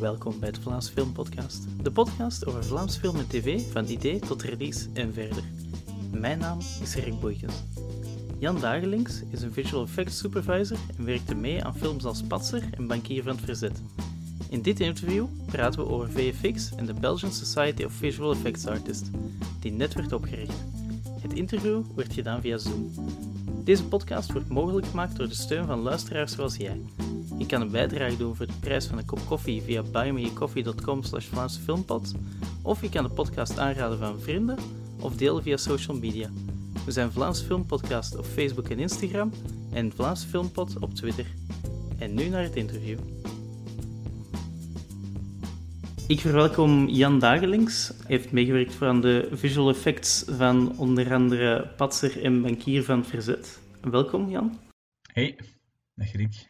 welkom bij de Vlaams Film Podcast. De podcast over Vlaams film en tv, van idee tot release en verder. Mijn naam is Rick Boykens. Jan Dagelings is een visual effects supervisor en werkte mee aan films als Patser en Bankier van het Verzet. In dit interview praten we over VFX en de Belgian Society of Visual Effects Artists, die net werd opgericht. Het interview werd gedaan via Zoom. Deze podcast wordt mogelijk gemaakt door de steun van luisteraars zoals jij. Je kan een bijdrage doen voor de prijs van een kop koffie via buymeacoffee.com slash of je kan de podcast aanraden van vrienden of delen via social media. We zijn Vlaams Filmpodcast op Facebook en Instagram en Vlaams Filmpod op Twitter. En nu naar het interview. Ik verwelkom Jan Dagelings. Hij heeft meegewerkt voor aan de visual effects van onder andere Patser en Bankier van Verzet. Welkom Jan. Hey, dag Rick.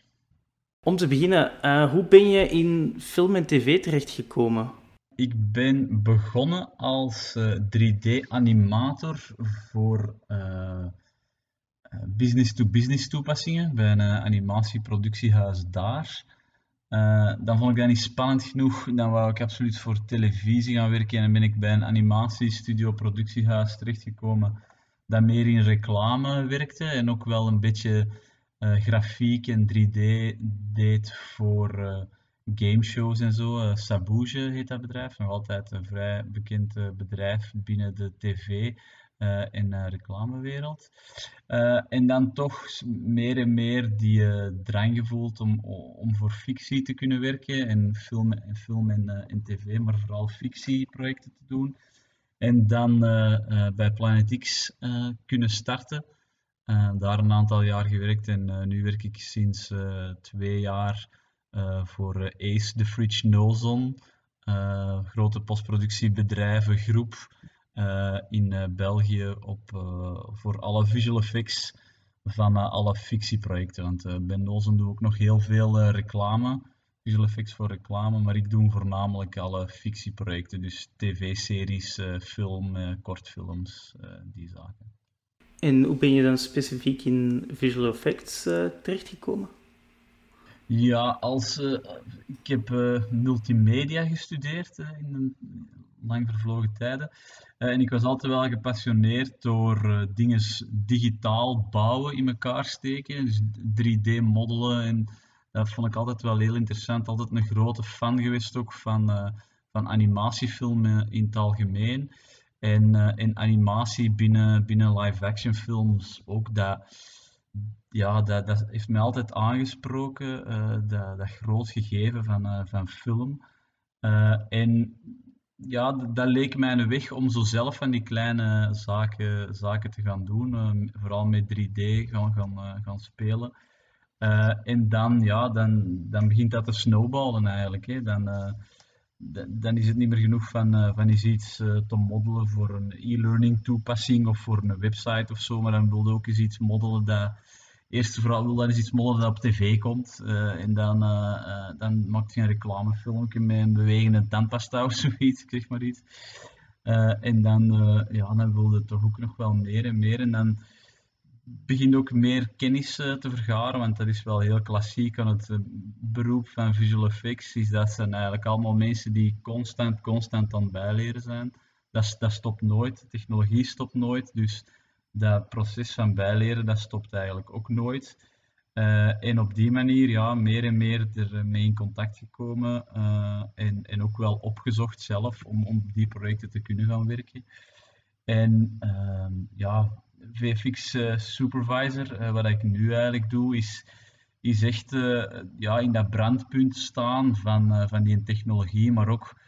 Om te beginnen, uh, hoe ben je in film en tv terechtgekomen? Ik ben begonnen als uh, 3D-animator voor business-to-business uh, toepassingen bij een animatieproductiehuis daar. Dan vond ik dat niet spannend genoeg. Dan wou ik absoluut voor televisie gaan werken. En dan ben ik bij een animatiestudio productiehuis terechtgekomen dat meer in reclame werkte en ook wel een beetje grafiek en 3D deed voor uh, gameshows en zo. Uh, Sabouge heet dat bedrijf, nog altijd een vrij bekend bedrijf binnen de tv- en reclamewereld. en dan toch meer en meer die drang gevoeld om, om voor fictie te kunnen werken en film, film en, en tv, maar vooral fictieprojecten te doen. En dan bij Planet X kunnen starten. Uh, daar een aantal jaar gewerkt en uh, nu werk ik sinds uh, twee jaar voor Ace the Fridge Nozon, grote postproductiebedrijvengroep in België op, voor alle visual effects van alle fictieprojecten. Want bij Nozon doe ik nog heel veel reclame, visual effects voor reclame, maar ik doe voornamelijk alle fictieprojecten, dus tv-series, film, kortfilms, die zaken. En hoe ben je dan specifiek in visual effects uh, terechtgekomen? Ja, als, uh, ik heb uh, multimedia gestudeerd in een lang vervlogen tijden. en ik was altijd wel gepassioneerd door dingen digitaal bouwen, in elkaar steken. Dus 3D moddelen. En dat vond ik altijd wel heel interessant. Altijd een grote fan geweest ook van, van animatiefilmen in het algemeen. En, uh, en animatie binnen, binnen live-action films ook. Dat, ja, dat, dat heeft mij altijd aangesproken, uh, dat, dat groot gegeven van, uh, van film. en ja, dat leek mij een weg om zo zelf van die kleine zaken, zaken te gaan doen. vooral met 3D gaan, gaan, gaan spelen. en dan, ja, dan, dan begint dat te snowballen eigenlijk. Hè. Dan, dan is het niet meer genoeg van, uh, van eens iets uh, te modellen voor een e-learning toepassing of voor een website of zo, maar dan wil je ook eens iets modellen dat eerst vooral wil dan eens iets modellen dat op tv komt uh, en dan, dan maakt je een reclamefilmpje met een bewegende tandpasta of zoiets, zeg maar iets. en dan, ja, dan wil je toch ook nog wel meer en meer en dan begint ook meer kennis uh, te vergaren, want dat is wel heel klassiek aan het uh, beroep van visual effects, is dat zijn eigenlijk allemaal mensen die constant, constant aan bijleren zijn. Dat, stopt nooit, technologie stopt nooit, dus dat proces van bijleren, dat stopt eigenlijk ook nooit. Uh, en op die manier, ja, meer en meer ermee in contact gekomen en, en ook wel opgezocht zelf om, om die projecten te kunnen gaan werken. En ehm, ja, VFX uh, Supervisor, uh, wat ik nu eigenlijk doe, is, is echt uh, ja, in dat brandpunt staan van, van die technologie, maar ook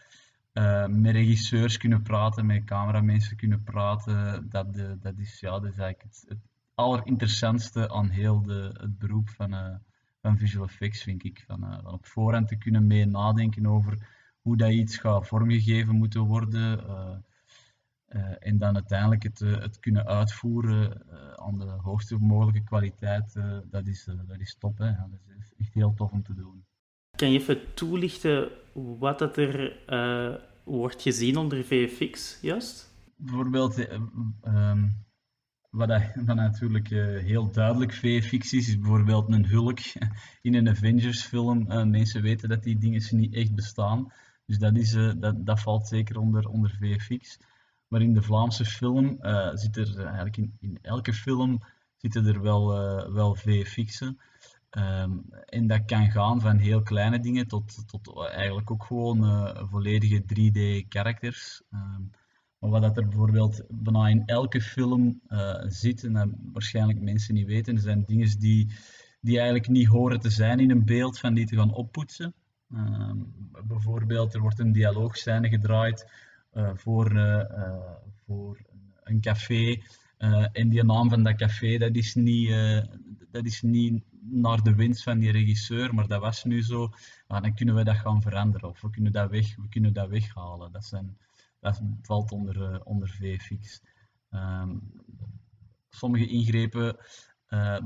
met regisseurs kunnen praten, met cameramensen kunnen praten. Dat, dat, is, ja, dat is eigenlijk het, allerinteressantste aan heel de, het beroep van, van visual effects, vind ik. Van, op voorhand te kunnen mee nadenken over hoe dat iets gaat vormgegeven moeten worden en dan uiteindelijk het, uh, het kunnen uitvoeren uh, aan de hoogste mogelijke kwaliteit, dat, is, dat is top. Hè? Ja, dat is echt heel tof om te doen. Kan je even toelichten wat dat er wordt gezien onder VFX, juist? Bijvoorbeeld, um, wat, dat, wat natuurlijk uh, heel duidelijk VFX is, is bijvoorbeeld een hulk in een Avengers film. Uh, mensen weten dat die dingen niet echt bestaan. Dus dat, is, dat, dat valt zeker onder, onder VFX. Maar in de Vlaamse film zit er eigenlijk in, elke film zitten er wel, wel VFX'en. Um, en dat kan gaan van heel kleine dingen tot, tot eigenlijk ook gewoon volledige 3D-characters. Um, maar wat dat er bijvoorbeeld bijna in elke film uh, zit, en dat waarschijnlijk mensen niet weten, zijn dingen die, die eigenlijk niet horen te zijn in een beeld, van die te gaan oppoetsen. Uh, bijvoorbeeld, er wordt een dialoogscène gedraaid uh, voor, uh, voor een café. en die naam van dat café, dat is, niet, dat is niet naar de winst van die regisseur, maar dat was nu zo. Ah, dan kunnen we dat gaan veranderen of we kunnen dat, weg, we kunnen dat weghalen. Dat zijn dat valt onder, onder VFX. Um, sommige ingrepen,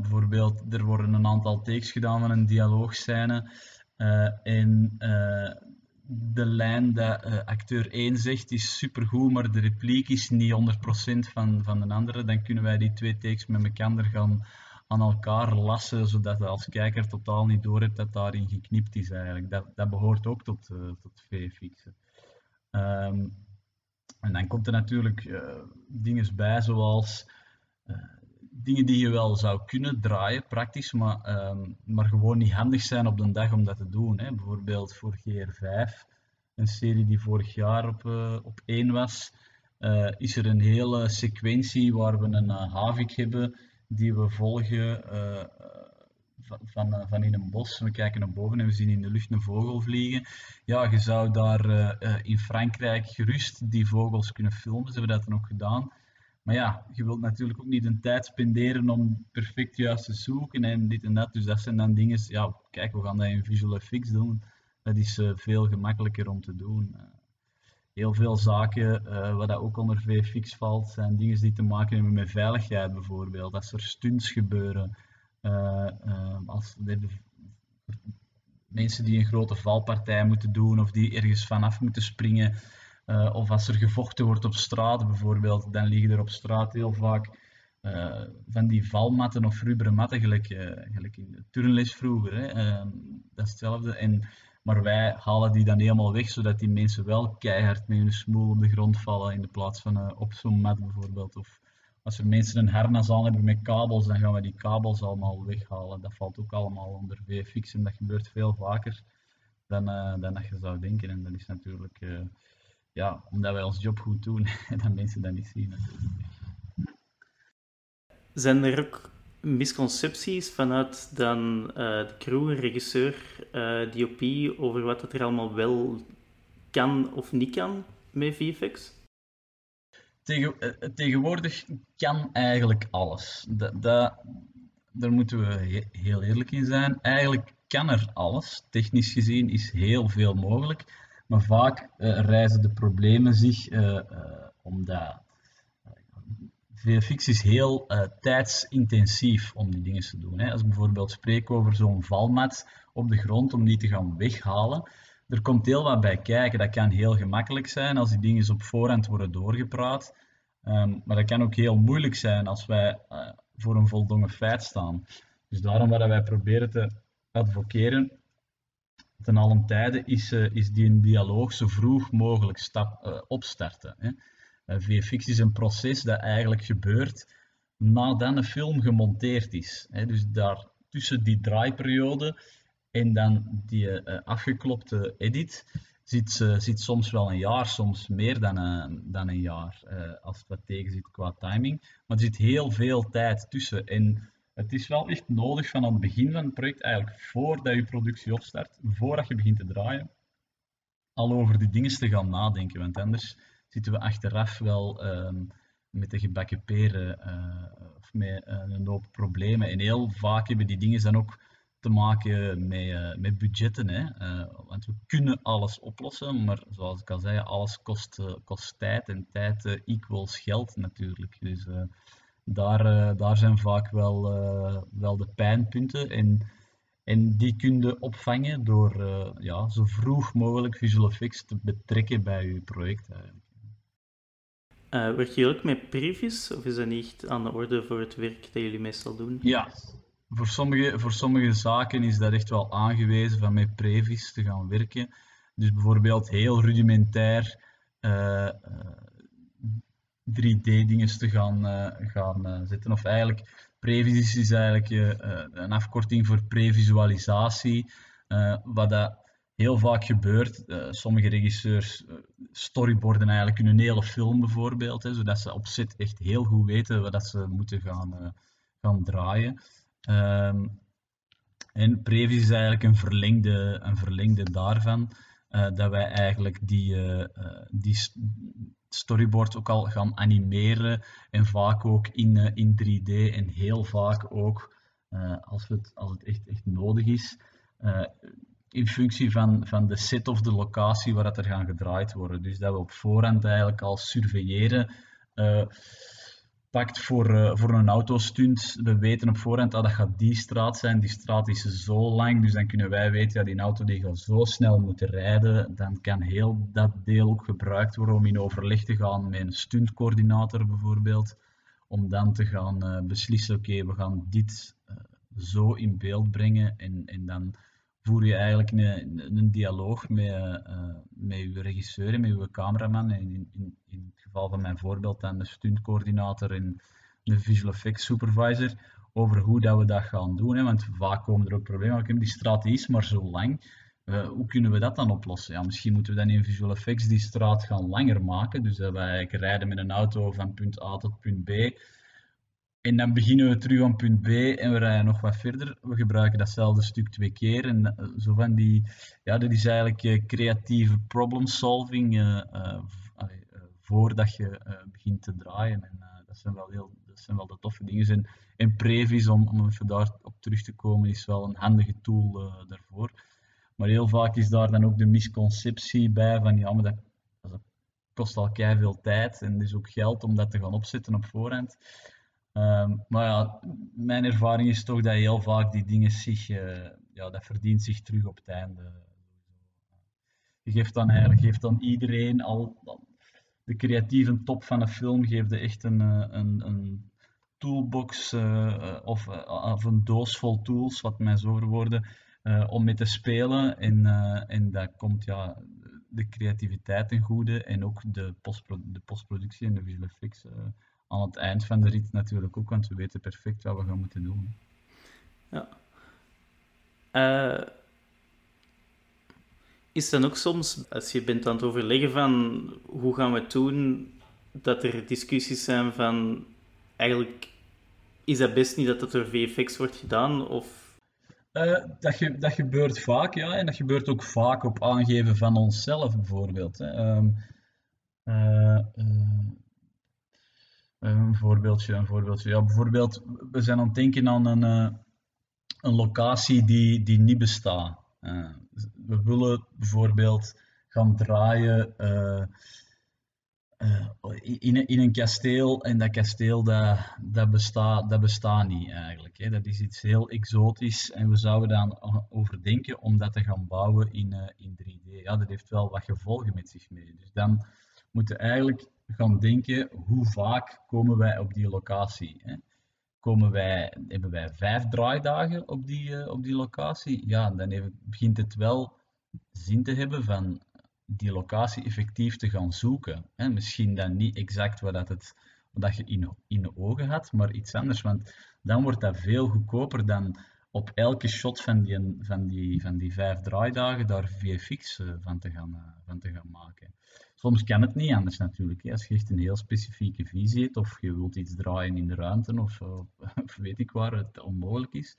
bijvoorbeeld, er worden een aantal takes gedaan van een dialoogscène. Uh, en de lijn dat acteur 1 zegt is supergoed, maar de repliek is niet 100% van, van de andere. Dan kunnen wij die twee takes met elkaar gaan aan elkaar lassen, zodat je als kijker totaal niet door hebt dat daarin geknipt is eigenlijk. Dat, dat behoort ook tot, tot VFX. Um, en dan komt er natuurlijk uh, dingen bij, zoals uh, dingen die je wel zou kunnen draaien, praktisch, maar, um, maar gewoon niet handig zijn op de dag om dat te doen. Hè. Bijvoorbeeld voor GR5, een serie die vorig jaar op, uh, op 1 was, is er een hele sequentie waar we een havik hebben die we volgen van, eh, van in een bos. We kijken naar boven en we zien in de lucht een vogel vliegen. Ja, je zou daar in Frankrijk gerust die vogels kunnen filmen. Ze hebben dat dan ook gedaan. Maar ja, je wilt natuurlijk ook niet een tijd spenderen om perfect juist te zoeken en dit en dat. Dus dat zijn dan dingen, ja, kijk, we gaan dat in Visual Effects doen. Dat is uh, veel gemakkelijker om te doen. heel veel zaken, wat dat ook onder VFX valt, zijn dingen die te maken hebben met veiligheid bijvoorbeeld. Als er stunts gebeuren, eh, eh, als mensen die een grote valpartij moeten doen of die ergens vanaf moeten springen. Uh, of als er gevochten wordt op straat bijvoorbeeld, dan liggen er op straat heel vaak uh, van die valmatten of rubberen matten, gelijk, uh, gelijk in de turnles vroeger. Hè. dat is hetzelfde. En, maar wij halen die dan helemaal weg, zodat die mensen wel keihard met hun smoel op de grond vallen in de plaats van op zo'n mat bijvoorbeeld. Of als er mensen een harnas aan hebben met kabels, dan gaan we die kabels allemaal weghalen. Dat valt ook allemaal onder VFX en dat gebeurt veel vaker dan, dan dat je zou denken. En dat is natuurlijk, ja, omdat wij ons job goed doen en dat mensen dat niet zien. Zijn er ook misconcepties vanuit dan uh, de crew, regisseur, DOP, over wat het er allemaal wel kan of niet kan met VFX? tegen, eh, tegenwoordig kan eigenlijk alles. Dat, dat, daar moeten we heel eerlijk in zijn. Eigenlijk kan er alles. Technisch gezien is heel veel mogelijk. Maar vaak uh, reizen de problemen zich uh, omdat VFX is heel tijdsintensief om die dingen te doen. Hè. Als bijvoorbeeld spreek over zo'n valmat op de grond om die te gaan weghalen, er komt heel wat bij kijken. Dat kan heel gemakkelijk zijn als die dingen op voorhand worden doorgepraat. Um, maar dat kan ook heel moeilijk zijn als wij uh, voor een voldongen feit staan. Dus daarom wat wij proberen te advoceren ten allen tijde is, uh, is die een dialoog zo vroeg mogelijk stap, uh, opstarten. Hè. VFX is een proces dat eigenlijk gebeurt nadat een film gemonteerd is. Hè. Dus daar tussen die draaiperiode en dan die afgeklopte edit zit, zit soms wel een jaar, soms meer dan een, dan een jaar, als het wat tegen zit qua timing. Maar er zit heel veel tijd tussen. En het is wel echt nodig van aan het begin van het project, eigenlijk voordat je productie opstart, voordat je begint te draaien, al over die dingen te gaan nadenken. Want anders zitten we achteraf wel um, met de gebakken peren uh, of met een hoop problemen. En heel vaak hebben die dingen dan ook te maken met, uh, met budgetten. Hè. Want we kunnen alles oplossen, maar zoals ik al zei, alles kost, kost tijd en tijd equals geld natuurlijk. Dus daar, daar zijn vaak wel, wel de pijnpunten. En, en die kun je opvangen door ja, zo vroeg mogelijk Visual Effects te betrekken bij je project. Eigenlijk. Uh, werk je ook met previes of is dat niet aan de orde voor het werk dat jullie meestal doen? Ja, voor sommige, voor sommige zaken is dat echt wel aangewezen van met previs te gaan werken. Dus bijvoorbeeld heel rudimentair uh, 3D-dingen te gaan, uh, gaan zetten. Of eigenlijk, previs is eigenlijk een afkorting voor previsualisatie. wat dat heel vaak gebeurt. Sommige regisseurs storyboarden eigenlijk een hele film bijvoorbeeld, hè, zodat ze op set echt heel goed weten wat ze moeten gaan, gaan draaien. Um, en Previs is eigenlijk een verlengde, een verlengde daarvan, dat wij eigenlijk die, die storyboard ook al gaan animeren en vaak ook in, in 3D en heel vaak ook, als, het, als het echt, echt nodig is, in functie van, van de set of de locatie waar dat er gaan gedraaid worden. Dus dat we op voorhand eigenlijk al surveilleren. Pakt voor, uh, voor een autostunt. We weten op voorhand dat dat gaat die straat zijn. Die straat is zo lang, dus dan kunnen wij weten dat ja, die auto die gaat zo snel moeten rijden. Dan kan heel dat deel ook gebruikt worden om in overleg te gaan met een stuntcoördinator bijvoorbeeld. Om dan te gaan uh, beslissen, oké, we gaan dit zo in beeld brengen en, en dan voer je eigenlijk een, een dialoog met, uh, met je regisseur en met je cameraman. En in, in, in, het geval van mijn voorbeeld dan de stuntcoördinator en de visual effects supervisor over hoe dat we dat gaan doen. Hè. Want vaak komen er ook problemen. Die straat is maar zo lang. Uh, hoe kunnen we dat dan oplossen? Ja, misschien moeten we dan in Visual Effects die straat gaan langer maken. Dus dat wij rijden met een auto van punt A tot punt B en dan beginnen we terug aan punt B en we rijden nog wat verder. We gebruiken datzelfde stuk twee keer. En eh, zo van die, ja, dat is eigenlijk uh, creatieve problem solving uh, voordat je begint te draaien. En dat, zijn wel heel, dat zijn wel de toffe dingen. En, en Previs, om, om even daarop terug te komen, is wel een handige tool daarvoor. Maar heel vaak is daar dan ook de misconceptie bij van ja, maar dat, kost al kei veel tijd en dus ook geld om dat te gaan opzetten op voorhand. Um, maar ja, mijn ervaring is toch dat heel vaak die dingen zich, uh, ja, dat verdient zich terug op het einde. Je geeft dan eigenlijk geeft dan iedereen al de creatieve top van een film, geeft echt een, eh, een, een toolbox uh, of, een doos vol tools, wat mij zo verwoorden, uh, om mee te spelen. En, en dat komt ja, de creativiteit ten goede en ook de, de postproductie en de visual effects aan het eind van de rit natuurlijk ook, want we weten perfect wat we gaan moeten doen. Ja. Uh, is dan ook soms, als je bent aan het overleggen van hoe gaan we het doen, dat er discussies zijn van eigenlijk is dat best niet dat dat door VFX wordt gedaan? Of... Uh, dat, ge dat gebeurt vaak, ja. En dat gebeurt ook vaak op aangeven van onszelf, bijvoorbeeld. Hè. Um, uh, een voorbeeldje, een voorbeeldje. Ja, bijvoorbeeld, we zijn aan het denken aan een, uh, een locatie die, die niet bestaat. Uh, we willen bijvoorbeeld gaan draaien uh, in, in een kasteel en dat kasteel dat, dat, bestaat, dat bestaat niet eigenlijk. Hè. Dat is iets heel exotisch en we zouden dan overdenken om dat te gaan bouwen in, in 3D. Ja, dat heeft wel wat gevolgen met zich mee. Dus dan moeten eigenlijk gaan denken, hoe vaak komen wij op die locatie? Hè? Komen wij, hebben wij vijf draaidagen op die, uh, op die locatie? Ja, dan begint het wel zin te hebben van die locatie effectief te gaan zoeken. Hè? Misschien dan niet exact wat, dat het, dat je in, in de ogen had, maar iets anders. Want dan wordt dat veel goedkoper dan op elke shot van die, van die, van die vijf draaidagen daar VFX uh, van, te gaan, uh, van te gaan maken. Soms kan het niet anders natuurlijk. Als je echt een heel specifieke visie hebt of je wilt iets draaien in de ruimte of, of weet ik waar het onmogelijk is,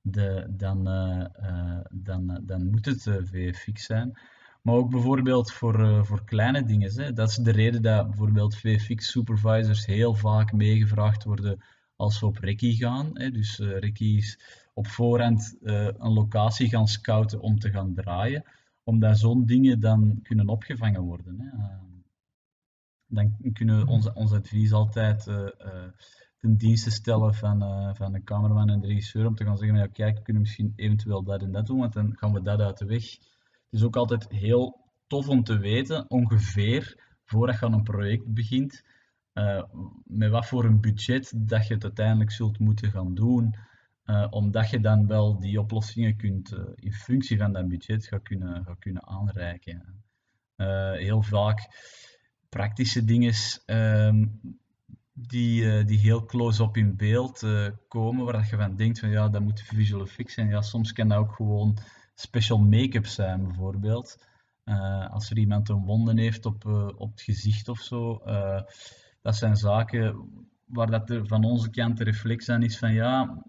de, dan, uh, uh, dan, dan moet het VFX zijn. Maar ook bijvoorbeeld voor, voor kleine dingen. Hè. Dat is de reden dat bijvoorbeeld VFX supervisors heel vaak meegevraagd worden als we op Recce gaan. Hè. Dus Recce is op voorhand een locatie gaan scouten om te gaan draaien omdat zo'n dingen dan kunnen opgevangen worden. Hè. Ehm, dan kunnen we ons, advies altijd uh, uh, ten dienste stellen van, uh, van de cameraman en de regisseur om te gaan zeggen, ja, kijk, we kunnen misschien eventueel dat en dat doen, want dan gaan we dat uit de weg. Het is ook altijd heel tof om te weten, ongeveer, voordat je aan een project begint, met wat voor een budget dat je het uiteindelijk zult moeten gaan doen, uh, omdat je dan wel die oplossingen kunt, uh, in functie van dat budget gaat kunnen, gaat kunnen aanreiken. heel vaak praktische dingen um, die, die heel close-up in beeld komen, waar je van denkt van ja, dat moet visual effects zijn. Ja, soms kan dat ook gewoon special make-up zijn, bijvoorbeeld. als er iemand een wonden heeft op, op het gezicht of zo, dat zijn zaken waar dat er van onze kant de reflex aan is van ja,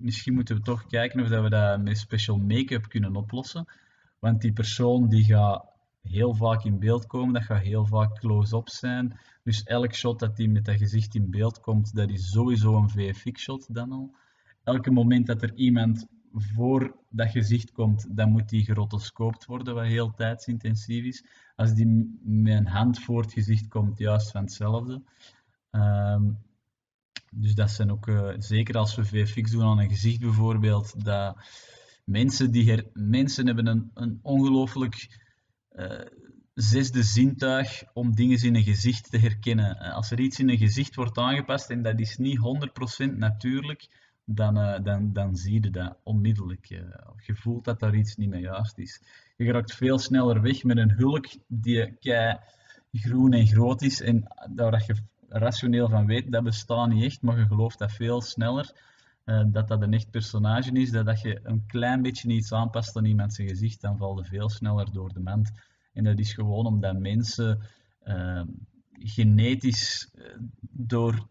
misschien moeten we toch kijken of dat we dat met special make-up kunnen oplossen. Want die persoon die gaat heel vaak in beeld komen, dat gaat heel vaak close-up zijn. Dus elk shot dat die met dat gezicht in beeld komt, dat is sowieso een VFX-shot dan al. Elke moment dat er iemand voor dat gezicht komt, dan moet die gerotoscoopt worden, wat heel tijdsintensief is. Als die met een hand voor het gezicht komt, juist van hetzelfde. Um, dus dat zijn ook, uh, zeker als we VFX doen aan een gezicht bijvoorbeeld, dat mensen, die her, mensen hebben een, een ongelooflijk uh, zesde zintuig om dingen in een gezicht te herkennen. Als er iets in een gezicht wordt aangepast en dat is niet 100% natuurlijk, dan, dan, dan zie je dat onmiddellijk. Je voelt dat daar iets niet mee juist is. Je raakt veel sneller weg met een hulk die kei groen en groot is en daar je rationeel van weet, dat bestaat niet echt, maar je gelooft dat veel sneller. Uh, dat dat een echt personage is, dat, dat je een klein beetje iets aanpast aan iemand zijn gezicht, dan valt veel sneller door de mand. En dat is gewoon omdat mensen genetisch door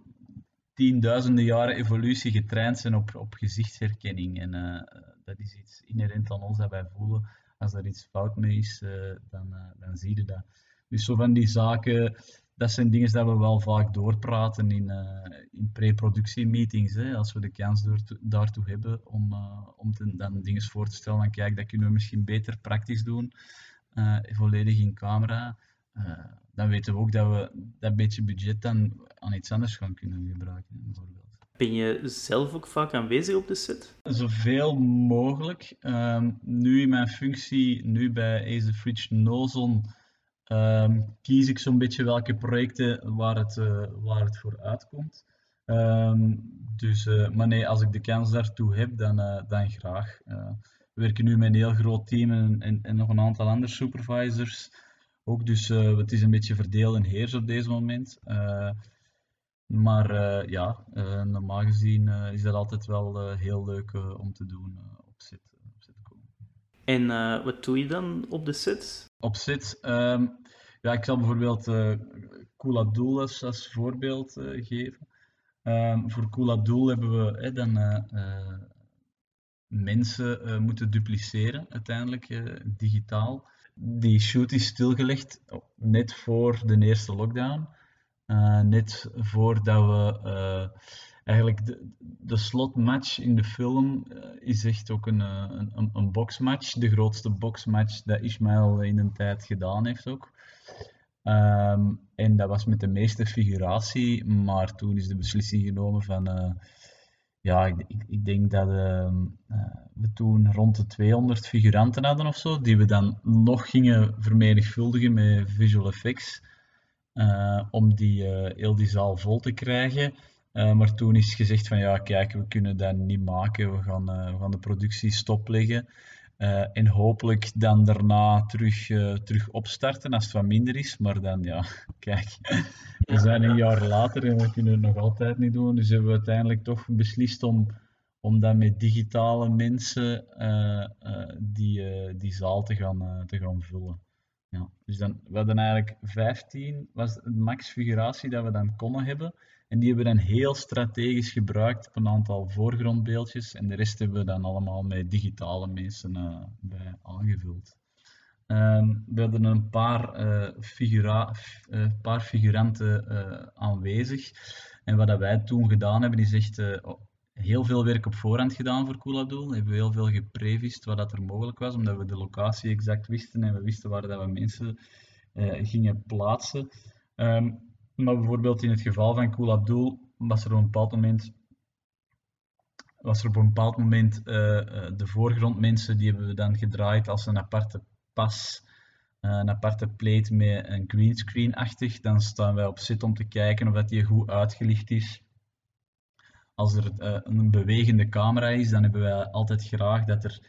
tienduizenden jaren evolutie getraind zijn op, op gezichtsherkenning. En dat is iets inherent aan ons dat wij voelen. Als er iets fout mee is, dan, dan zie je dat. Dus zo van die zaken, dat zijn dingen die we wel vaak doorpraten in, in pre-productiemeetings. Als we de kans daartoe hebben om, om te, dan dingen voor te stellen. Dan kijk, dat kunnen we misschien beter praktisch doen. volledig in camera dan weten we ook dat we dat beetje budget dan aan iets anders gaan kunnen gebruiken, bijvoorbeeld. Ben je zelf ook vaak aanwezig op de set? Zoveel mogelijk. Um, nu in mijn functie, nu bij Ace Fridge Nozon, um, kies ik zo'n beetje welke projecten waar het, uh, waar het voor uitkomt. Um, dus, uh, maar nee, als ik de kans daartoe heb, dan, uh, dan graag. we werken nu met een heel groot team en, en, en nog een aantal andere supervisors ook. Dus het is een beetje verdeel en heers op deze moment. Maar ja, normaal gezien is dat altijd wel heel leuk om te doen op set. En wat doe je dan op de set? Op set? Um, ja, ik zal bijvoorbeeld uh, Kula Doel als, voorbeeld geven. Um, voor Kula Doel hebben we dan mensen moeten dupliceren uiteindelijk digitaal die shoot is stilgelegd net voor de eerste lockdown. Net voordat we eigenlijk de, de slotmatch in de film uh, is echt ook een, een, een boxmatch. De grootste boxmatch dat Ismail in een tijd gedaan heeft ook. Um, en dat was met de meeste figuratie, maar toen is de beslissing genomen van ja, ik, ik, ik, denk dat uh, we toen rond de 200 figuranten hadden of zo, die we dan nog gingen vermenigvuldigen met visual effects, om die, heel die zaal vol te krijgen. Maar toen is gezegd van ja, kijk, we kunnen dat niet maken, we gaan, we gaan de productie stopleggen. Uh, en hopelijk dan daarna terug, uh, terug opstarten als het wat minder is. Maar dan, ja, kijk, we zijn een jaar later en we kunnen het nog altijd niet doen. Dus hebben we uiteindelijk toch beslist om, om dan met digitale mensen uh, die, die zaal te gaan, te gaan vullen. Ja, dus dan, we hadden eigenlijk 15, was de max figuratie dat we dan konden hebben. En die hebben we dan heel strategisch gebruikt op een aantal voorgrondbeeldjes. En de rest hebben we dan allemaal met digitale mensen uh, bij aangevuld. Um, we hadden een paar, uh, figura uh, paar figuranten aanwezig. En wat dat wij toen gedaan hebben, is echt heel veel werk op voorhand gedaan voor Koolabdoel. We hebben heel veel geprevist wat dat er mogelijk was, omdat we de locatie exact wisten en we wisten waar dat we mensen gingen plaatsen. Um, maar bijvoorbeeld in het geval van Cool Abdul was er op een bepaald moment, was er op een bepaald moment uh, de voorgrondmensen, die hebben we dan gedraaid als een aparte pas een aparte plate met een greenscreen-achtig. Dan staan wij op zit om te kijken of dat die goed uitgelicht is. Als er een bewegende camera is, dan hebben wij altijd graag dat er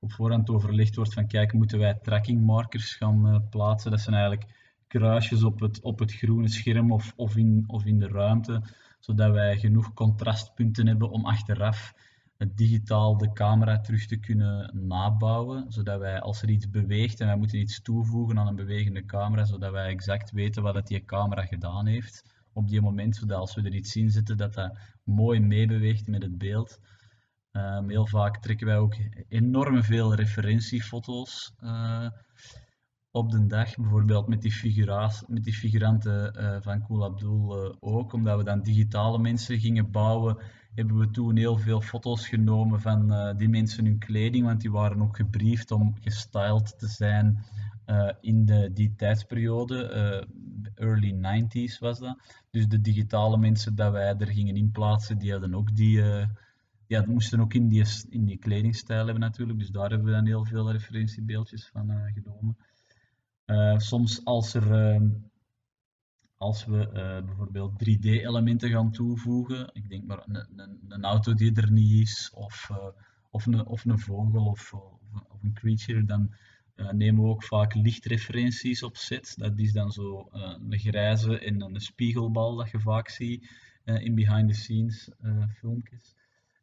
op voorhand overlegd wordt van kijk, moeten wij tracking markers gaan plaatsen. Dat zijn eigenlijk kruisjes op het, op het groene scherm of, of, in, of in de ruimte, zodat wij genoeg contrastpunten hebben om achteraf het digitaal de camera terug te kunnen nabouwen, zodat wij als er iets beweegt en wij moeten iets toevoegen aan een bewegende camera, zodat wij exact weten wat die camera gedaan heeft op die moment, zodat als we er iets in zetten, dat dat mooi meebeweegt met het beeld. Um, heel vaak trekken wij ook enorm veel referentiefoto's uh, op de dag, bijvoorbeeld met die, met die figuranten uh, van Cool Abdul uh, ook, omdat we dan digitale mensen gingen bouwen, hebben we toen heel veel foto's genomen van uh, die mensen hun kleding, want die waren ook gebriefd om gestyled te zijn in de, die tijdsperiode, early 90s was dat. Dus de digitale mensen dat wij er gingen inplaatsen, die hadden ook die ja, moesten ook in die, in die kledingstijl hebben natuurlijk, dus daar hebben we dan heel veel referentiebeeldjes van genomen. Uh, soms als, er, uh, als we uh, bijvoorbeeld 3D-elementen gaan toevoegen, ik denk maar een, een, auto die er niet is, of, of, een, of een vogel of, of een creature, dan nemen we ook vaak lichtreferenties op set. Dat is dan zo een grijze en een spiegelbal dat je vaak ziet in behind-the-scenes filmpjes.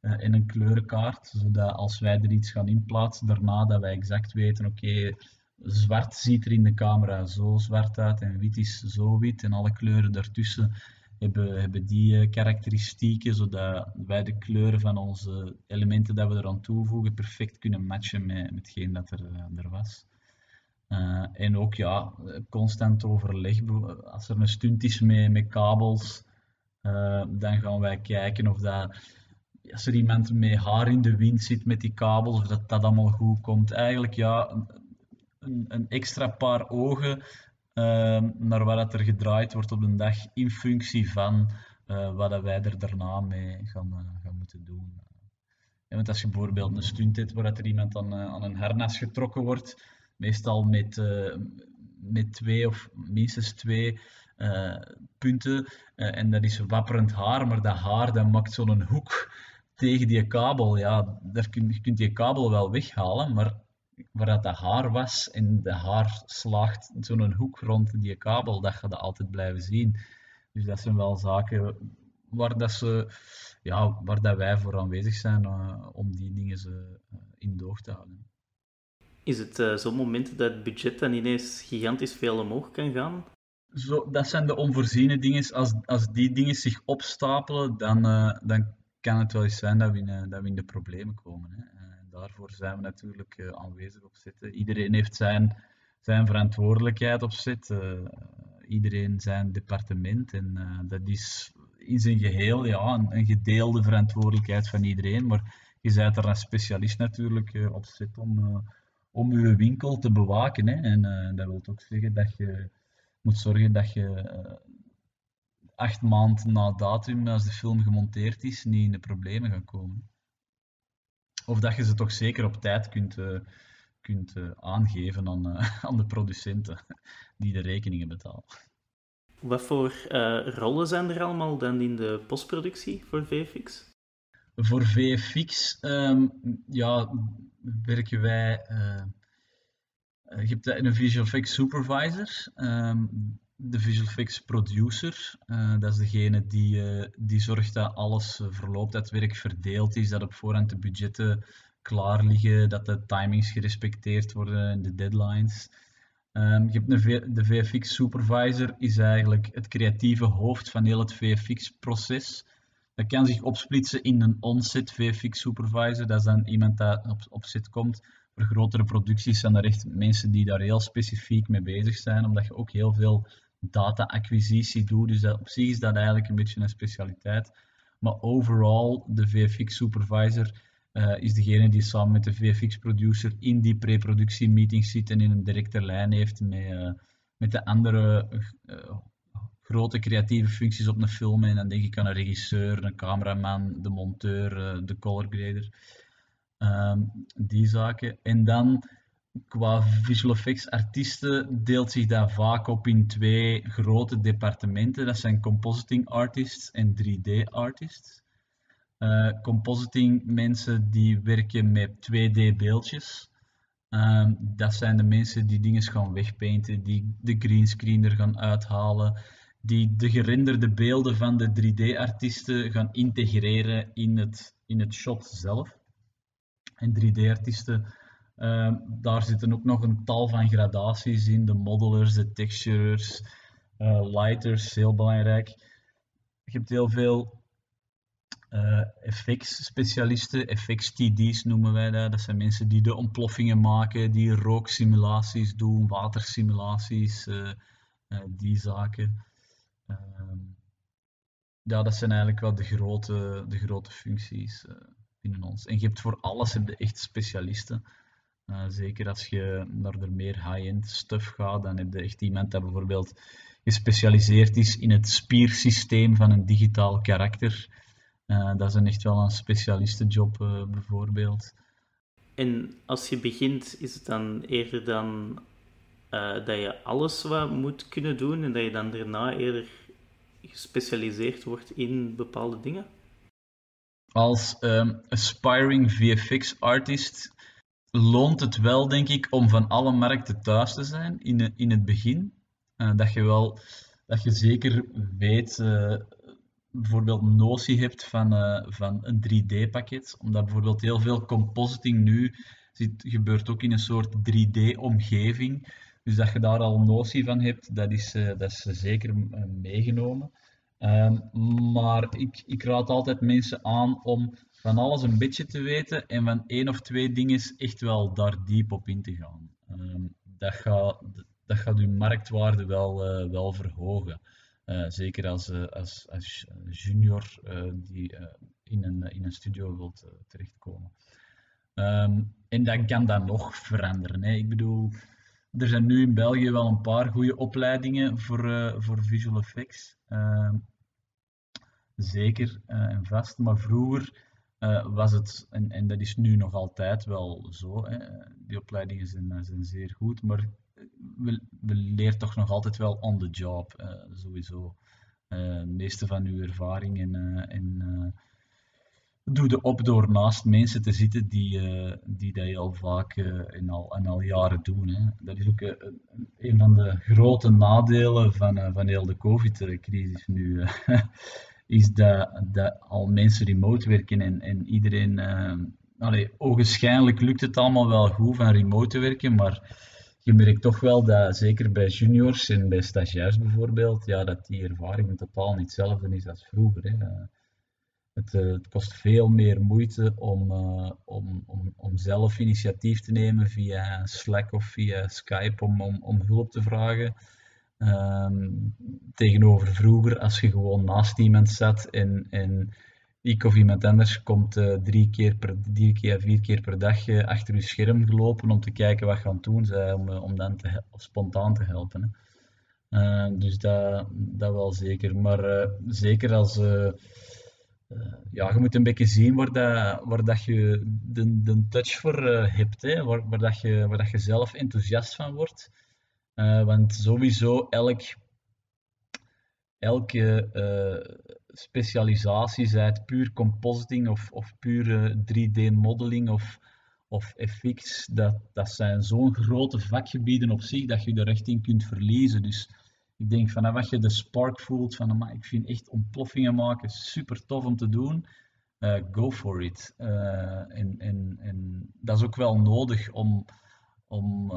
en een kleurenkaart, zodat als wij er iets gaan inplaatsen daarna, dat wij exact weten, oké, zwart ziet er in de camera zo zwart uit en wit is zo wit en alle kleuren daartussen hebben, hebben die eh, karakteristieken zodat wij de kleuren van onze elementen dat we eraan toevoegen perfect kunnen matchen met, met hetgeen dat er, eh, er was. Uh, en ook ja, constant overleg. Als er een stunt is met, met kabels, dan gaan wij kijken of dat, als er iemand met haar in de wind zit met die kabels, of dat dat allemaal goed komt. Eigenlijk ja, een, een extra paar ogen uh, naar wat er gedraaid wordt op de dag in functie van uh, wat wij er daarna mee gaan, uh, gaan moeten doen. Ja, want als je bijvoorbeeld een stunt hebt waar er iemand aan, eh, aan een harnas getrokken wordt, meestal met, met twee of minstens twee punten, en dat is wapperend haar, maar dat haar dat maakt zo'n hoek tegen die kabel. Ja, daar kun, je kunt die kabel wel weghalen, maar waar dat de haar was en de haar slaagt zo'n hoek rond die kabel, dat ga je altijd blijven zien. Dus dat zijn wel zaken waar, dat ze, ja, waar dat wij voor aanwezig zijn uh, om die dingen ze, uh, in doog te houden. Is het uh, zo'n moment dat het budget dan ineens gigantisch veel omhoog kan gaan? Zo, dat zijn de onvoorziene dingen. Als, als die dingen zich opstapelen, dan, dan kan het wel eens zijn dat we in, dat we in de problemen komen. Hè daarvoor zijn we natuurlijk uh, aanwezig op zitten. Iedereen heeft zijn, zijn verantwoordelijkheid op zit. Uh, iedereen zijn departement. En dat is in zijn geheel ja, een, een, gedeelde verantwoordelijkheid van iedereen. Maar je bent er een specialist natuurlijk op zit om, om je winkel te bewaken. Hè. En dat wil ook zeggen dat je moet zorgen dat je acht maanden na datum, als de film gemonteerd is, niet in de problemen gaat komen. Of dat je ze toch zeker op tijd kunt, uh, kunt uh, aangeven aan, uh, aan de producenten die de rekeningen betalen. Wat voor rollen zijn er allemaal dan in de postproductie voor VFX? Voor VFX um, ja, werken wij. je hebt een visual effects supervisor. Um, de visual effects producer. Uh, dat is degene die, uh, die zorgt dat alles uh, verloopt, dat het werk verdeeld is, dat op voorhand de budgetten klaar liggen, dat de timings gerespecteerd worden en de deadlines. Um, je hebt een de VFX supervisor is eigenlijk het creatieve hoofd van heel het VFX-proces. Dat kan zich opsplitsen in een on-set VFX supervisor. Dat is dan iemand dat op, op komt. Voor grotere producties zijn er echt mensen die daar heel specifiek mee bezig zijn, omdat je ook heel veel data-acquisitie doe. Dus dat, op zich is dat eigenlijk een beetje een specialiteit. Maar overal, de VFX supervisor uh, is degene die samen met de VFX producer in die pre-productie meeting zit en in een directe lijn heeft met, uh, met de andere uh, grote creatieve functies op een film. En dan denk ik aan een regisseur, een cameraman, de monteur, de color grader. Um, die zaken. En dan qua visual effects artiesten deelt zich dat vaak op in twee grote departementen. Dat zijn compositing artists en 3D artists. Uh, compositing mensen die werken met 2D beeldjes. Ehm, dat zijn de mensen die dingen gaan wegpainten, die de greenscreen er gaan uithalen, die de gerenderde beelden van de 3D-artiesten gaan integreren in het, in het shot zelf. En 3D-artiesten, ehm, daar zitten ook nog een tal van gradaties in, de modelers, de texturers, uh, lighters, heel belangrijk. Je hebt heel veel uh, effectspecialisten, effects-TD's noemen wij dat. Dat zijn mensen die de ontploffingen maken, die rooksimulaties doen, watersimulaties, uh, die zaken. Ehm, ja, dat zijn eigenlijk wel de grote, de grote functies binnen ons. En je hebt voor alles heb je echt specialisten. Zeker als je naar de meer high-end stuff gaat, dan heb je echt iemand dat bijvoorbeeld gespecialiseerd is in het spiersysteem van een digitaal karakter. Uh, dat is een echt wel een specialistenjob uh, bijvoorbeeld. En als je begint, is het dan eerder dan dat je alles wat moet kunnen doen en dat je dan daarna eerder gespecialiseerd wordt in bepaalde dingen? Als um, aspiring VFX artist loont het wel, denk ik, om van alle markten thuis te zijn in, in het begin. dat je wel, dat je zeker weet bijvoorbeeld notie hebt van, uh, van een 3D-pakket. Omdat bijvoorbeeld heel veel compositing nu zit, gebeurt ook in een soort 3D-omgeving. Dus dat je daar al notie van hebt, dat is, dat is zeker meegenomen. Um, maar ik, ik raad altijd mensen aan om van alles een beetje te weten en van één of twee dingen echt wel daar diep op in te gaan. Um, dat gaat, dat gaat uw marktwaarde wel, wel verhogen. Eh, zeker als, uh, als, als junior die in, een, in een studio wilt terechtkomen. Um, en dan kan dat nog veranderen. Hè. Ik bedoel, er zijn nu in België wel een paar goede opleidingen voor, voor visual effects. Ehm, zeker en vast. Maar vroeger was het, en, en dat is nu nog altijd wel zo, hè. die opleidingen zijn, zijn zeer goed, maar we, we leert toch nog altijd wel on the job, uh, sowieso. Uh, meeste van uw ervaring en, en doe de op door naast mensen te zitten die, die dat al vaak en, al, al jaren doen. Hè. Dat is ook een van de grote nadelen van, van heel de COVID-crisis nu. is dat, dat al mensen remote werken en, en iedereen. Allee, ogenschijnlijk lukt het allemaal wel goed van remote te werken, maar je merkt toch wel dat, zeker bij juniors en bij stagiairs bijvoorbeeld, ja, dat die ervaring totaal niet hetzelfde is als vroeger. Hè. Het, uh, het, kost veel meer moeite om, uh, om, om, om zelf initiatief te nemen via Slack of via Skype om, om hulp te vragen. Um, tegenover vroeger, als je gewoon naast iemand zat en, en ik of anders komt uh, drie, keer per, drie keer, vier keer per dag uh, achter uw scherm gelopen om te kijken wat gaan doen om, uh, om dan te, spontaan te helpen. Hè. dus dat, dat wel zeker. Maar zeker als ja, je moet een beetje zien waar, dat, dat je de, de touch voor hebt, hè, waar, waar, dat je, waar dat je zelf enthousiast van wordt. Want sowieso elk, elke specialisaties uit puur compositing of, of pure 3D-modeling of, of FX, dat, dat zijn zo'n grote vakgebieden op zich dat je echt in kunt verliezen. Dus ik denk vanaf wat je de spark voelt van, maar ik vind echt ontploffingen maken super tof om te doen, uh, go for it. En, en, en dat is ook wel nodig om, om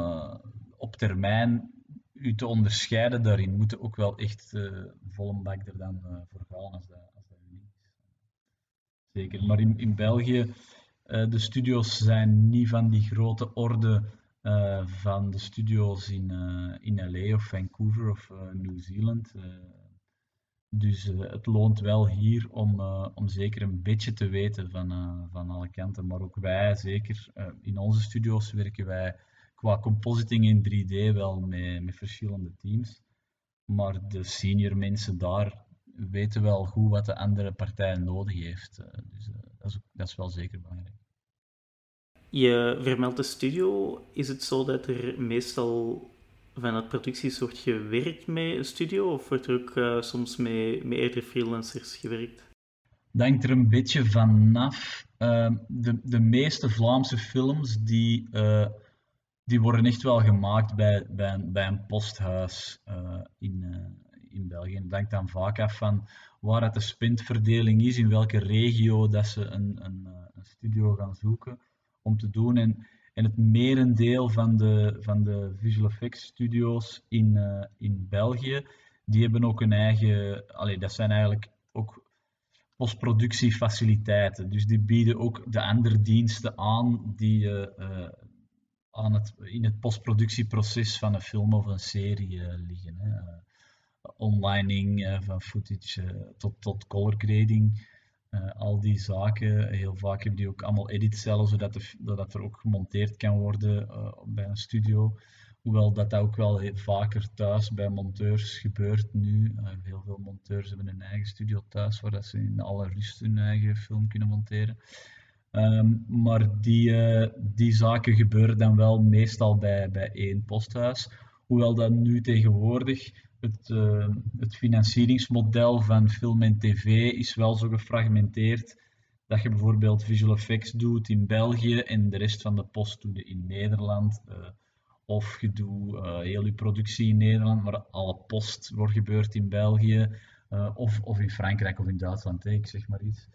op termijn u te onderscheiden daarin, moeten ook wel echt uh, volle er dan uh, voor gaan als dat, als niet is. Zeker, maar in, in België, uh, de studio's zijn niet van die grote orde van de studio's in, in LA of Vancouver of New Zealand. dus het loont wel hier om, om zeker een beetje te weten van, van alle kanten. Maar ook wij, zeker in onze studio's werken wij qua compositing in 3D wel met, met verschillende teams. Maar de senior mensen daar weten wel goed wat de andere partij nodig heeft. Eh, dus uh, dat, is, dat is wel zeker belangrijk. Je vermeldt de studio. Is het zo dat er meestal vanuit producties wordt gewerkt met een studio? Of wordt er ook uh, soms met, met eerder freelancers gewerkt? Dat hangt er een beetje vanaf. Uh, de, de meeste Vlaamse films die, uh, die worden echt wel gemaakt bij, bij, een, bij een posthuis uh, in, in België. Het hangt dan vaak af van waar het de spintverdeling is, in welke regio dat ze een, een, een studio gaan zoeken om te doen. En, en het merendeel van de, van de visual effects studio's in, in België, die hebben ook een eigen, allee, dat zijn eigenlijk ook postproductiefaciliteiten. Dus die bieden ook de andere diensten aan die uh, aan het, in het postproductieproces van een film of een serie liggen. Hè. onlining van footage tot, tot color grading. Al die zaken, heel vaak hebben die ook allemaal editcellen, zodat er, dat er ook gemonteerd kan worden bij een studio. Hoewel dat, dat ook wel heel vaker thuis bij monteurs gebeurt nu. Heel veel monteurs hebben een eigen studio thuis, waar dat ze in alle rust hun eigen film kunnen monteren. Um, maar die, die zaken gebeuren dan wel meestal bij, bij één posthuis. Hoewel dat nu tegenwoordig het, uh, het financieringsmodel van film en tv is wel zo gefragmenteerd dat je bijvoorbeeld visual effects doet in België en de rest van de post doe je in Nederland. Uh, of je doet uh, heel je productie in Nederland, maar alle post wordt gebeurd in België. of, of in Frankrijk of in Duitsland, ik zeg maar iets.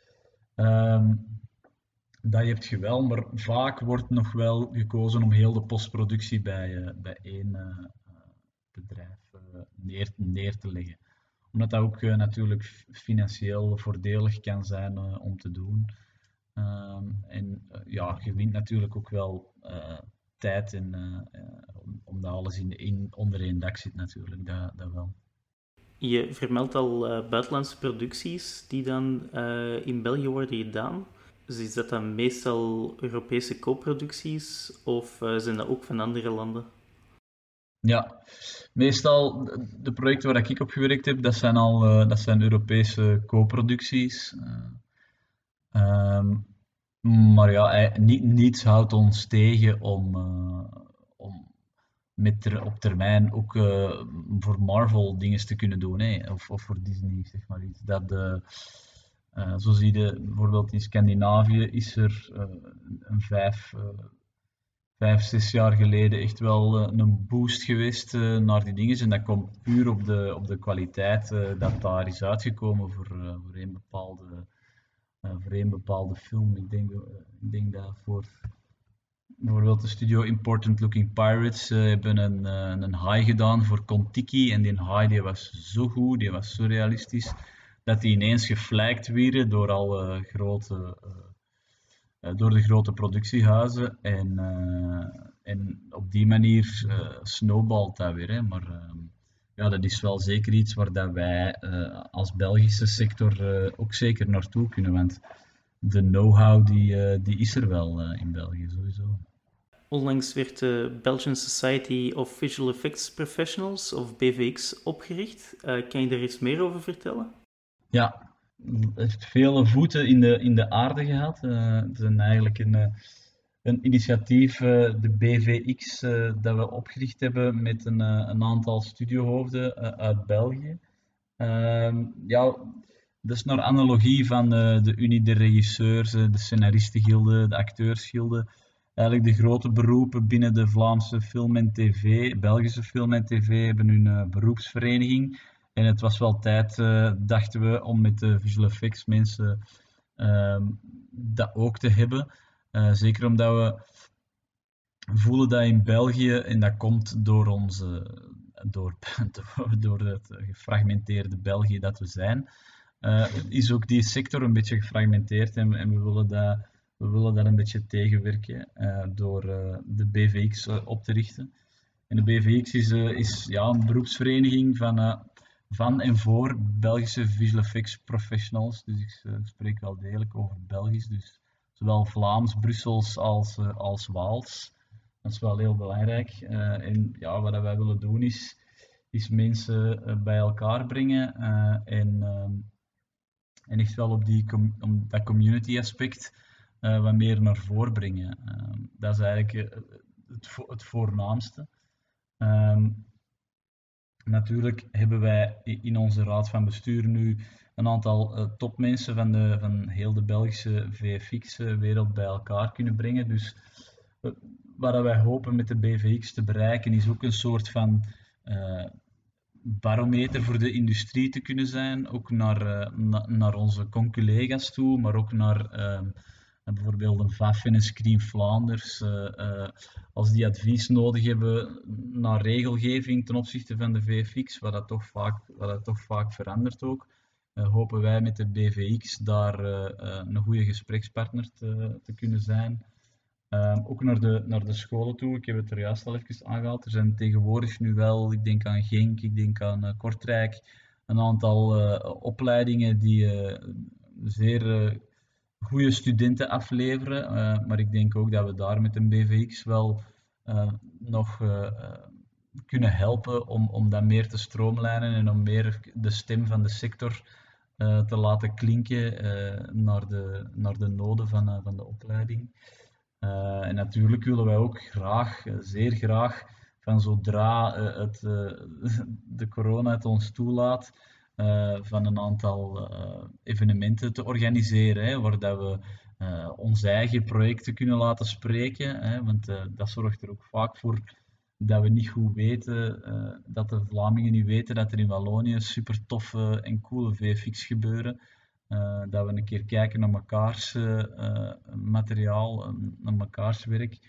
Um, dat heb je wel, maar vaak wordt nog wel gekozen om heel de postproductie bij, bij één bedrijf neer, neer te leggen. Omdat dat ook natuurlijk financieel voordelig kan zijn om te doen. Ehm, en ja, je wint natuurlijk ook wel tijd om, omdat alles in, in, onder één dak zit natuurlijk, dat, dat wel. Je vermeldt al buitenlandse producties die dan in België worden gedaan. Dus is dat dan meestal Europese co-producties of zijn dat ook van andere landen? Ja, meestal de projecten waar ik op gewerkt heb, dat zijn al uh, dat zijn Europese co-producties. Uh, um, maar ja, niet, niets houdt ons tegen om, om met op termijn ook voor Marvel dingen te kunnen doen, hè? Of, of voor Disney, zeg maar iets. Dat, zo zie je bijvoorbeeld in Scandinavië is er een vijf vijf, zes jaar geleden echt wel een boost geweest naar die dingen. En dat komt puur op de, op de kwaliteit dat daar is uitgekomen voor, voor, een, bepaalde, voor een bepaalde film. Ik denk, ik denk voor bijvoorbeeld de studio Important Looking Pirates hebben een, een high gedaan voor Kontiki. En die high die was zo goed, die was zo realistisch, dat die ineens geflijkt werden door al grote eh, door de grote productiehuizen. En, eh, en op die manier uh, snowballt dat weer. Hè. Maar ehm, ja, dat is wel zeker iets waar dat wij als Belgische sector ook zeker naartoe kunnen. Want de know-how die, die is er wel in België sowieso. Onlangs werd de Belgian Society of Visual Effects Professionals, of BVX, opgericht. kan je daar iets meer over vertellen? Ja, heeft vele voeten in de, in de aarde gehad. Uh, het is eigenlijk een, eh, een initiatief, uh, de BVX, dat we opgericht hebben met een, een aantal studiohoofden uit België. Ehm, ja, dat is naar analogie van de Unie de regisseurs, de scenaristengilde, de acteursgilde. Eigenlijk de grote beroepen binnen de Vlaamse film en tv, Belgische film en tv, hebben hun beroepsvereniging. En het was wel tijd, uh, dachten we, om met de visual effects mensen uh, dat ook te hebben. Uh, zeker omdat we voelen dat in België, en dat komt door, onze, door, door het gefragmenteerde België dat we zijn, uh, is ook die sector een beetje gefragmenteerd en, en we willen dat we willen daar een beetje tegenwerken door de BVX op te richten. En de BVX is, is ja, een beroepsvereniging van van en voor Belgische visual effects professionals. Dus ik uh, spreek wel degelijk over Belgisch. Dus zowel Vlaams, Brussels als, uh, als Waals. Dat is wel heel belangrijk. Uh, en ja, wat wij willen doen is, is mensen bij elkaar brengen en, en echt wel op die com dat community aspect wat meer naar voren brengen. Dat is eigenlijk het, het voornaamste. Ehm, natuurlijk hebben wij in onze raad van bestuur nu een aantal uh, topmensen van, de, van heel de Belgische VFX-wereld bij elkaar kunnen brengen. Dus uh, wat wij hopen met de BVX te bereiken is ook een soort van barometer voor de industrie te kunnen zijn. Ook naar, na, naar onze conculega's toe, maar ook naar bijvoorbeeld een VAF en een Screen Flanders. als die advies nodig hebben naar regelgeving ten opzichte van de VFX, wat dat toch vaak, wat dat toch vaak verandert ook. Eh, hopen wij met de BVX daar eh, eh, een goede gesprekspartner te, te kunnen zijn. Ehm, ook naar de, naar de scholen toe, ik heb het er juist al even aangehaald. Er zijn tegenwoordig nu wel, ik denk aan Genk, ik denk aan Kortrijk, een aantal opleidingen die zeer goede studenten afleveren. maar ik denk ook dat we daar met een BVX wel nog kunnen helpen om, om dat meer te stroomlijnen en om meer de stem van de sector te laten klinken naar, de, naar de noden van, van de opleiding. en natuurlijk willen wij ook graag, zeer graag, van zodra het, de corona het ons toelaat, van een aantal evenementen te organiseren, hè, waar dat we onze eigen projecten kunnen laten spreken. Hè, want dat zorgt er ook vaak voor dat we niet goed weten, dat de Vlamingen niet weten dat er in Wallonië super toffe en coole VFX gebeuren. Dat we een keer kijken naar mekaars materiaal, naar mekaars werk.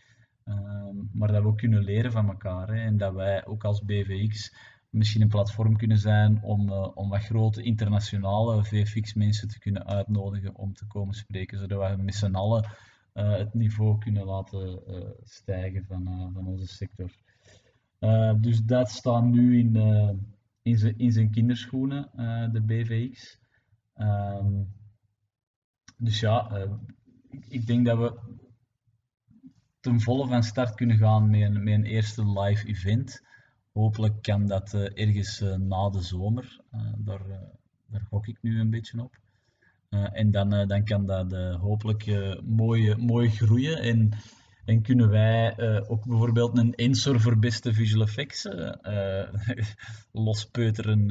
maar dat we ook kunnen leren van elkaar. Hè, en dat wij ook als BVX misschien een platform kunnen zijn om, om wat grote internationale VFX-mensen te kunnen uitnodigen om te komen spreken, zodat we met z'n allen het niveau kunnen laten stijgen van, van onze sector. Dus dat staat nu in, in, zijn, in zijn kinderschoenen, de BVX. Um, dus ja, ik denk dat we ten volle van start kunnen gaan met een, met een eerste live event. Hopelijk kan dat ergens na de zomer. daar, daar gok ik nu een beetje op. en dan, dan kan dat hopelijk mooi, mooi groeien. En en kunnen wij ook bijvoorbeeld een Ensor voor beste visual effects uh, lospeuteren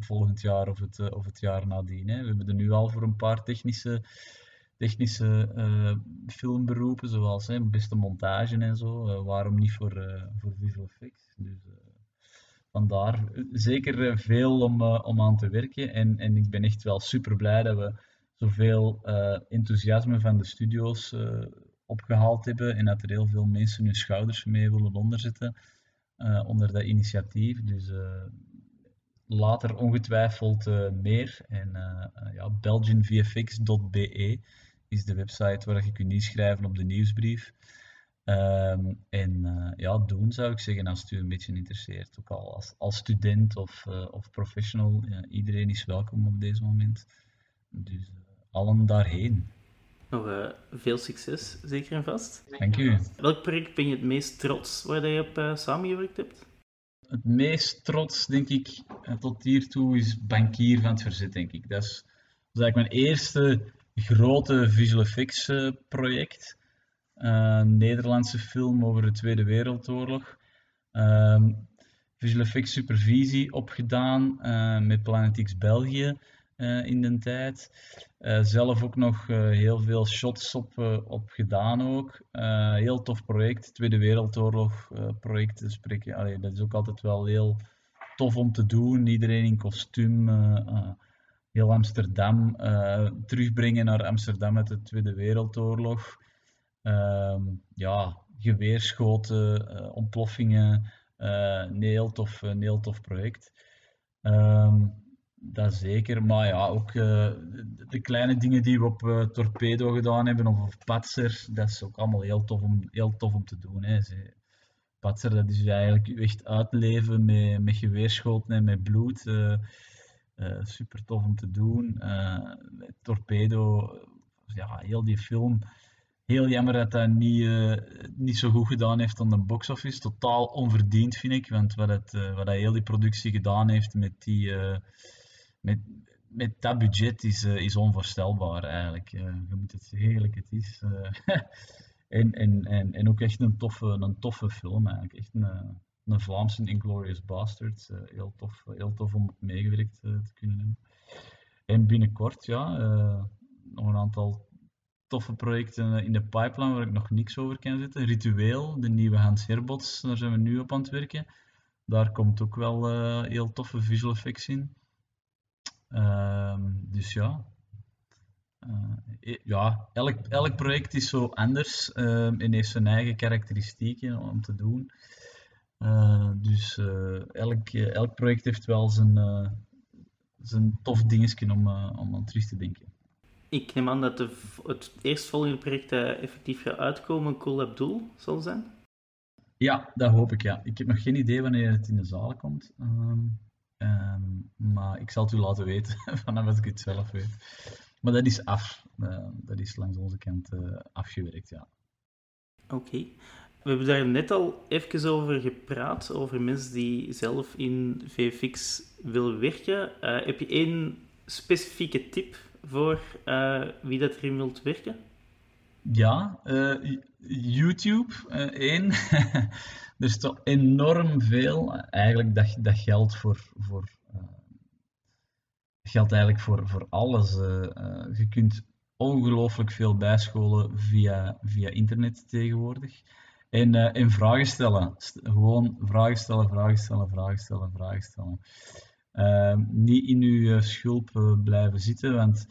volgend jaar of het, of het jaar nadien. Hè. We hebben er nu al voor een paar technische, technische filmberoepen, zoals hè, beste montage en zo. waarom niet voor, voor visual effects? Dus, vandaar zeker veel om, om aan te werken. En, en ik ben echt wel super blij dat we zoveel enthousiasme van de studio's opgehaald hebben en dat er heel veel mensen hun schouders mee willen onderzetten onder dat initiatief. Dus uh, later ongetwijfeld meer. En ja, belgianvfx.be is de website waar je kunt inschrijven op de nieuwsbrief. Um, en ja, doen zou ik zeggen als het u een beetje interesseert. Ook al als, als student of, of professional, ja, iedereen is welkom op deze moment. Dus allen daarheen. Nog veel succes, zeker en vast. Dank u. Welk project ben je het meest trots waar je op samengewerkt hebt? Het meest trots, denk ik, tot hiertoe is Bankier van het Verzet, denk ik. Dat is, dat is eigenlijk mijn eerste grote visual effects project. Een Nederlandse film over de Tweede Wereldoorlog. Um, visual effects supervisie opgedaan met Planet X België. Eh, in de tijd. Zelf ook nog heel veel shots op, op ook. heel tof project, Tweede Wereldoorlog project. Spreken. Allee, dat is ook altijd wel heel tof om te doen. Iedereen in kostuum. heel Amsterdam terugbrengen naar Amsterdam met de Tweede Wereldoorlog. Ehm, ja, geweerschoten, ontploffingen. een, heel tof, een heel tof project. Um, dat zeker, maar ja, ook uh, de kleine dingen die we op uh, Torpedo gedaan hebben of op Patser, dat is ook allemaal heel tof om, heel tof om te doen. Hè. Patser, dat is eigenlijk echt uitleven met, met geweerschoten en met bloed. Uh, super tof om te doen. Torpedo, ja, heel die film. Heel jammer dat dat niet, niet zo goed gedaan heeft aan de box office. Totaal onverdiend vind ik, want wat, het, wat dat heel die productie gedaan heeft met die met, met dat budget is, is onvoorstelbaar eigenlijk. Je moet het heerlijk het is. En, en, en, en ook echt een toffe, een toffe film eigenlijk. Echt een, een Vlaamse Inglorious Bastards. heel, tof, heel tof om meegewerkt te kunnen hebben. En binnenkort, ja, nog een aantal toffe projecten in de pipeline waar ik nog niks over kan zetten. Ritueel, de nieuwe Hans Herbots, daar zijn we nu op aan het werken. Daar komt ook wel heel toffe visual effects in. Ehm, dus ja. Uh, ja, elk, elk project is zo anders um, en heeft zijn eigen karakteristieken om te doen. Uh, dus elk, elk project heeft wel zijn, zijn tof dingetje om, om aan terug te denken. Ik neem aan dat de, het eerstvolgende project effectief gaat uitkomen Cool Abdul zal zijn? Ja, dat hoop ik, ja. Ik heb nog geen idee wanneer het in de zaal komt. Um, Um, maar ik zal het u laten weten vanaf als ik het zelf weet. Maar dat is af. Uh, dat is langs onze kant uh, afgewerkt, ja. Oké. Okay. We hebben daar net al even over gepraat, over mensen die zelf in VFX willen werken. Uh, heb je één specifieke tip voor wie dat erin wilt werken? Ja, YouTube, één. er is toch enorm veel, eigenlijk dat, dat geldt voor, voor uh, geldt eigenlijk voor, voor alles. Uh, uh, je kunt ongelooflijk veel bijscholen via, via internet tegenwoordig. En, en vragen stellen. St gewoon vragen stellen, vragen stellen, vragen stellen, vragen stellen. Ehm, niet in uw schulp blijven zitten, want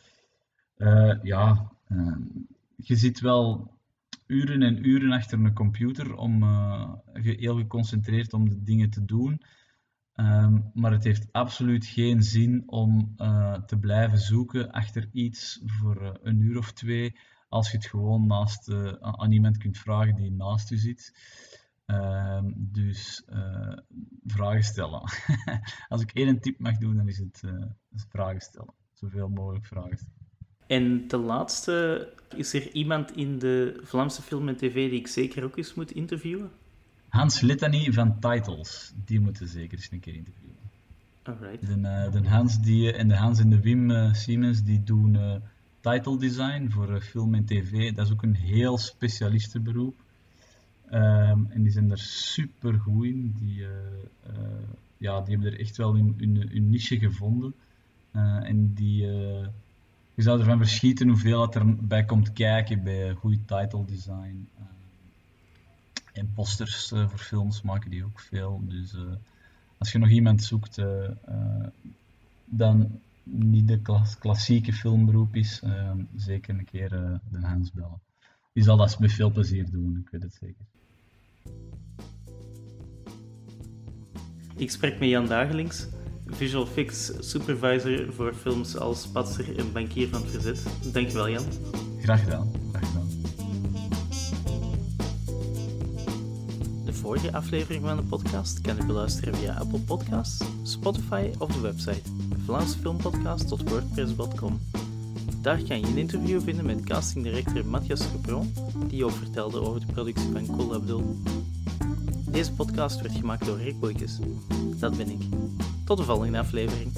ja, ehm, je zit wel uren en uren achter een computer om heel geconcentreerd om de dingen te doen. Um, maar het heeft absoluut geen zin om te blijven zoeken achter iets voor een uur of twee, als je het gewoon naast, aan iemand kunt vragen die naast u zit. Um, dus vragen stellen. als ik één tip mag doen, dan is het vragen stellen. Zoveel mogelijk vragen stellen. En de laatste, is er iemand in de Vlaamse film en tv die ik zeker ook eens moet interviewen? Hans Litany van Titles, die moeten zeker eens een keer interviewen. Alright. De, uh, de Hans die, en de Hans en de Wim Siemens die doen title design voor film en tv. Dat is ook een heel specialistenberoep. Um, en die zijn er super goed in. Die, ja, die hebben er echt wel hun, niche gevonden. en die je zou ervan verschieten hoeveel het erbij komt kijken bij goed title design. Uh, en posters uh, voor films maken die ook veel. Dus uh, als je nog iemand zoekt, dan niet de klas klassieke filmberoep is, zeker een keer de Hans bellen. Die zal dat met veel plezier doen, ik weet het zeker. Ik spreek met Jan Dagelings, visual fix supervisor voor films als Patser en Bankier van het Verzet. Dankjewel Jan. Graag gedaan. Graag gedaan. De vorige aflevering van de podcast kan je beluisteren via Apple Podcasts, Spotify of de website Vlaamsfilmpodcast tot wordpress.com. Daar kan je een interview vinden met castingdirecteur Matthias Gebron, die ook vertelde over de productie van Cool. Deze podcast werd gemaakt door Rick Boykes. Dat ben ik. Tot de volgende aflevering.